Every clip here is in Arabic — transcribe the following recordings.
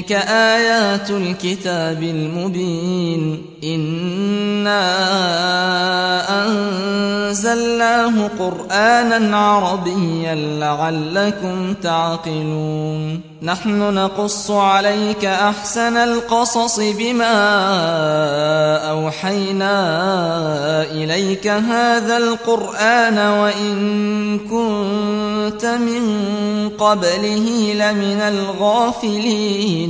تلك آيات الكتاب المبين. إنا أنزلناه قرآنا عربيا لعلكم تعقلون. نحن نقص عليك أحسن القصص بما أوحينا إليك هذا القرآن وإن كنت من قبله لمن الغافلين.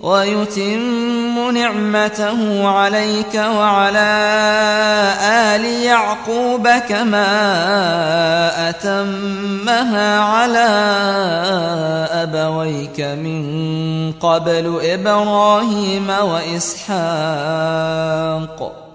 ويتم نعمته عليك وعلى آل يعقوب كما أتمها على أبويك من قبل إبراهيم وإسحاق.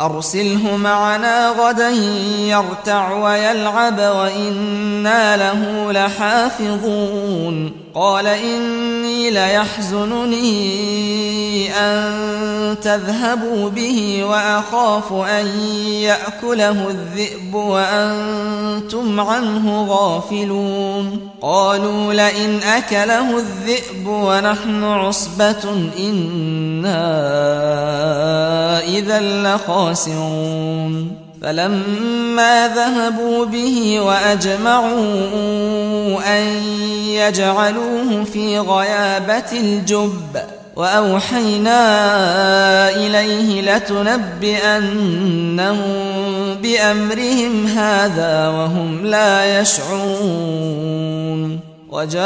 أرسله معنا غدا يرتع ويلعب وإنا له لحافظون. قال إني ليحزنني أن تذهبوا به وأخاف أن يأكله الذئب وأنتم عنه غافلون. قالوا لئن أكله الذئب ونحن عصبة إنا إذا لخاسرون. فلما ذهبوا به وأجمعوا أن يجعلوه في غيابة الجب وأوحينا إليه لتنبئنهم بأمرهم هذا وهم لا يشعرون. وجاءوا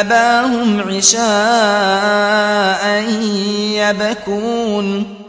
أباهم عشاء يبكون.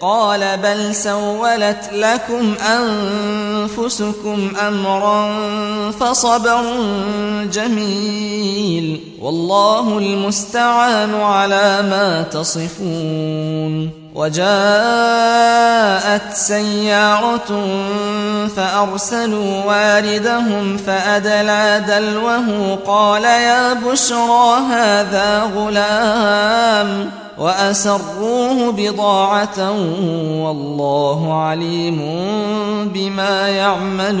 قال بل سولت لكم أنفسكم أمرا فصبر جميل والله المستعان على ما تصفون وجاءت سيارة فأرسلوا واردهم فأدلى دلوه قال يا بشرى هذا غلام وأسروه بضاعة والله عليم بما يعملون.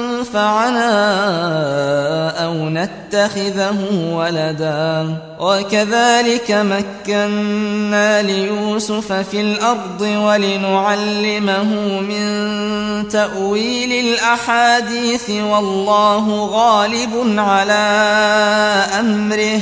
ينفعنا أو نتخذه ولدا. وكذلك مكنا ليوسف في الأرض ولنعلمه من تأويل الأحاديث والله غالب على أمره.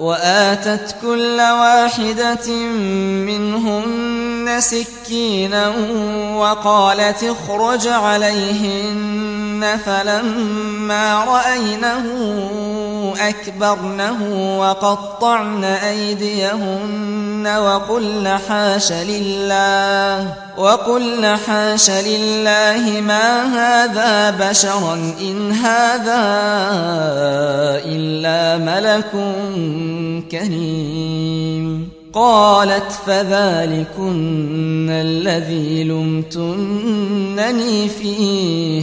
وآتت كل واحدة منهن سكينا وقالت اخرج عليهن فلما رأينه أكبرنه وقطعن أيديهن وقلن حاش لله وقلن حاش لله ما هذا بشرا إن هذا ملك كريم. قالت فذلكن الذي لمتنني فيه.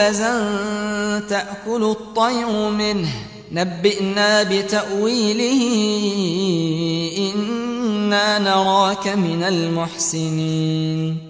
خبزا تأكل الطير منه. نبئنا بتأويله إنا نراك من المحسنين.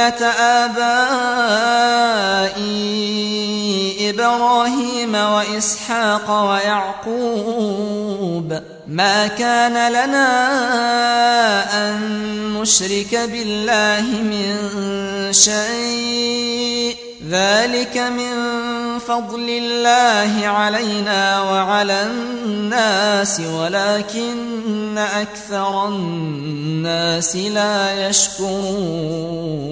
ملة آبائي إبراهيم وإسحاق ويعقوب. ما كان لنا أن نشرك بالله من شيء. ذلك من فضل الله علينا وعلى الناس ولكن أكثر الناس لا يشكرون.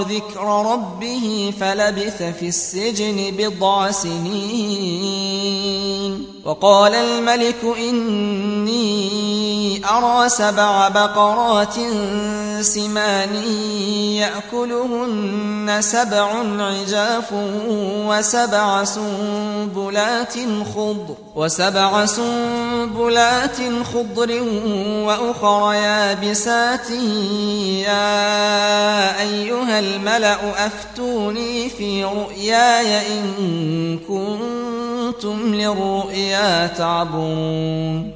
ذكر ربه فلبث في السجن بضع سنين. وقال الملك إني أرى سبع بقرات سمان يأكلهن سبع عجاف وسبع سنبلات خضر وسبع سنبلات خضر وأخر يابسات. يا أيها الملأ أفتوني في رؤياي إن كنتم للرؤيا تعبرون.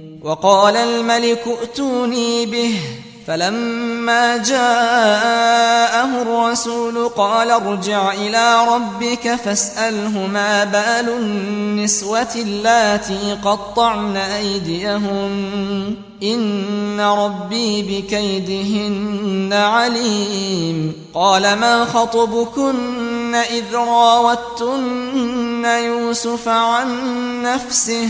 وقال الملك ائتوني به. فلما جاءه الرسول قال ارجع إلى ربك فاسأله ما بال النسوة اللاتي قطعن أيديهن إن ربي بكيدهن عليم. قال ما خطبكن إذ راوتن يوسف عن نفسه؟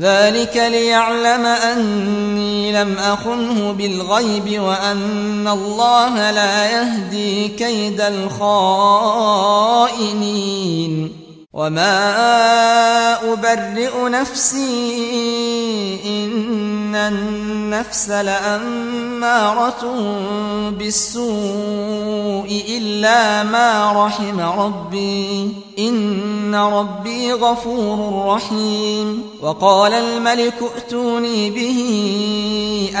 ذلك ليعلم أني لم أخنه بالغيب وأن الله لا يهدي كيد الخائنين. وما أبرئ نفسي إن النفس لأمارة بالسوء إلا ما رحم ربي إن ربي غفور رحيم. وقال الملك ائتوني به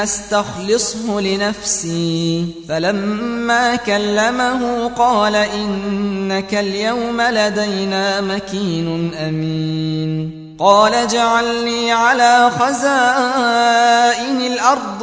أستخلصه لنفسي فلما كلمه قال إنك اليوم لدينا مكين أمين. قال اجعلني على خزائن الأرض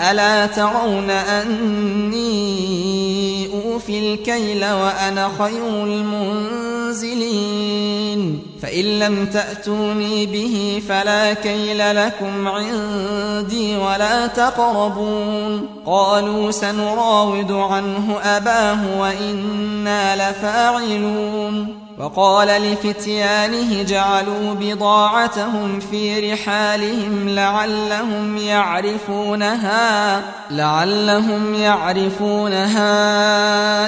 ألا ترون أني أوفي الكيل وأنا خير المنزلين فإن لم تأتوني به فلا كيل لكم عندي ولا تقربون قالوا سنراود عنه أباه وإنا لفاعلون وقال لفتيانه جعلوا بضاعتهم في رحالهم لعلهم يعرفونها لعلهم يعرفونها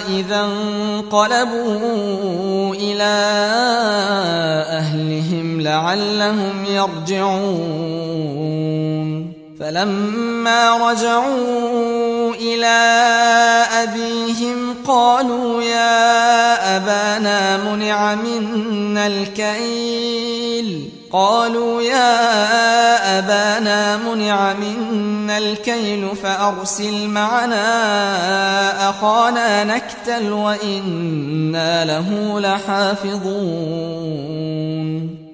إذا انقلبوا إلى أهلهم لعلهم يرجعون. فلما رجعوا إلى أبيهم قالوا يا أبانا منع منا الكيل قالوا يا أبانا منع منا الكيل فأرسل معنا أخانا نكتل وإنا له لحافظون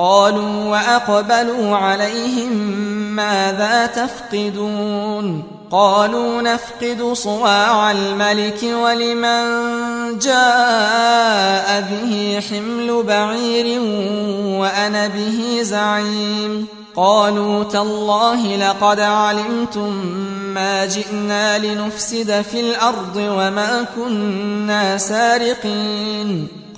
قالوا وأقبلوا عليهم ماذا تفقدون؟ قالوا نفقد صواع الملك ولمن جاء به حمل بعير وأنا به زعيم. قالوا تالله لقد علمتم ما جئنا لنفسد في الأرض وما كنا سارقين.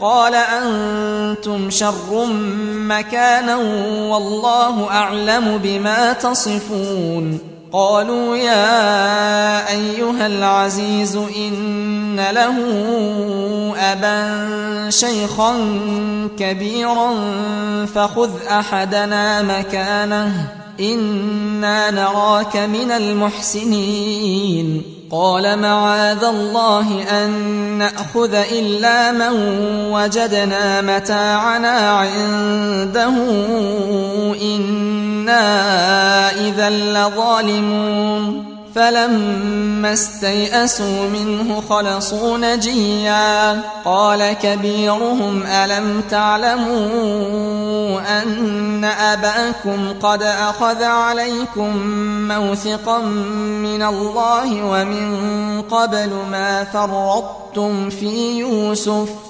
قال أنتم شر مكانا والله أعلم بما تصفون. قالوا يا أيها العزيز إن له أبا شيخا كبيرا فخذ أحدنا مكانه. إنا نراك من المحسنين قال معاذ الله أن نأخذ إلا من وجدنا متاعنا عنده إنا إذا لظالمون فلما استيئسوا منه خلصوا نجيا. قال كبيرهم ألم تعلموا أن أباكم قد أخذ عليكم موثقا من الله ومن قبل ما فرطتم في يوسف؟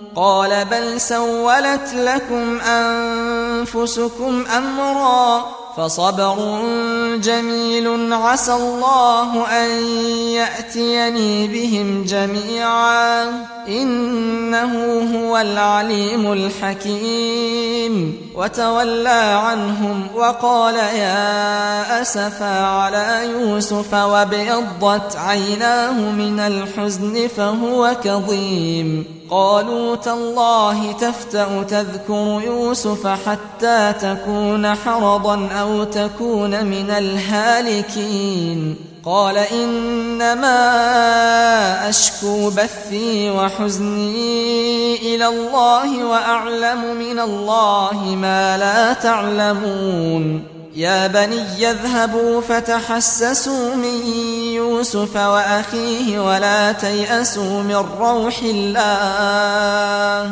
قال بل سولت لكم أنفسكم أمرا فصبر جميل عسى الله أن يأتيني بهم جميعا. إنه هو العليم الحكيم. وتولى عنهم وقال يا أسفا على يوسف وابيضت عيناه من الحزن فهو كظيم. قالوا تالله تفتأ تذكر يوسف حتى تكون حرضا أو تكون من الهالكين. قال إنما أشكو بثي وحزني إلى الله وأعلم من الله ما لا تعلمون. يا بني اذهبوا فتحسسوا من يوسف وأخيه ولا تيأسوا من روح الله.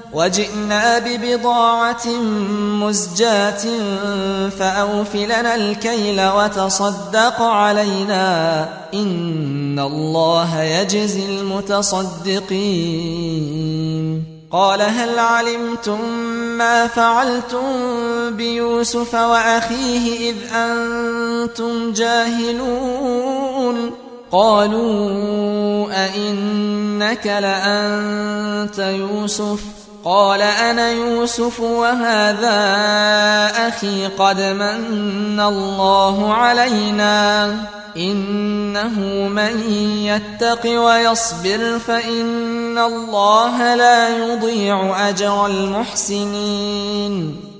وجئنا ببضاعة مزجاة فأوف لنا الكيل وتصدق علينا إن الله يجزي المتصدقين. قال هل علمتم ما فعلتم بيوسف وأخيه إذ أنتم جاهلون؟ قالوا أئنك لأنت يوسف. قال أنا يوسف وهذا أخي قد من الله علينا إنه من يتق ويصبر فإن الله لا يضيع أجر المحسنين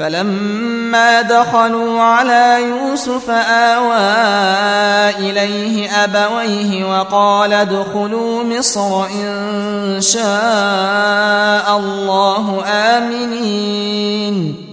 فلما دخلوا على يوسف آوى إليه أبويه وقال ادخلوا مصر إن شاء الله آمنين.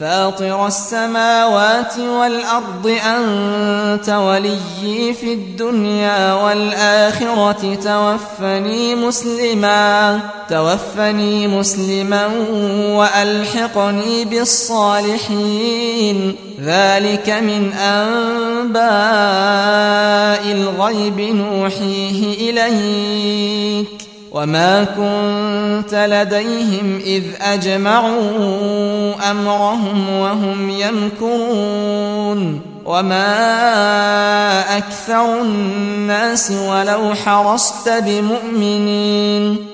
فاطر السماوات والأرض أنت وليي في الدنيا والآخرة توفني مسلما توفني مسلما وألحقني بالصالحين. ذلك من أنباء الغيب نوحيه إليك. وما كنت لديهم إذ أجمعوا أمرهم وهم يمكرون وما أكثر الناس ولو حرصت بمؤمنين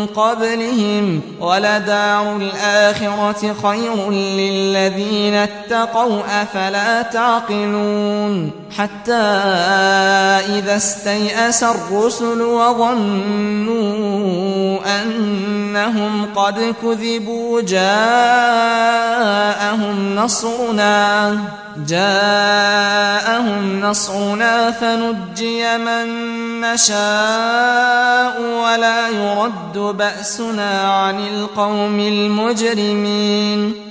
قبلهم ولدار الآخرة خير للذين اتقوا أفلا تعقلون؟ حتى إذا استيأس الرسل وظنوا أنهم قد كذبوا جاءهم نصرنا. جاءهم نصرنا فنجي من نشاء ولا يرد بأسنا عن القوم المجرمين.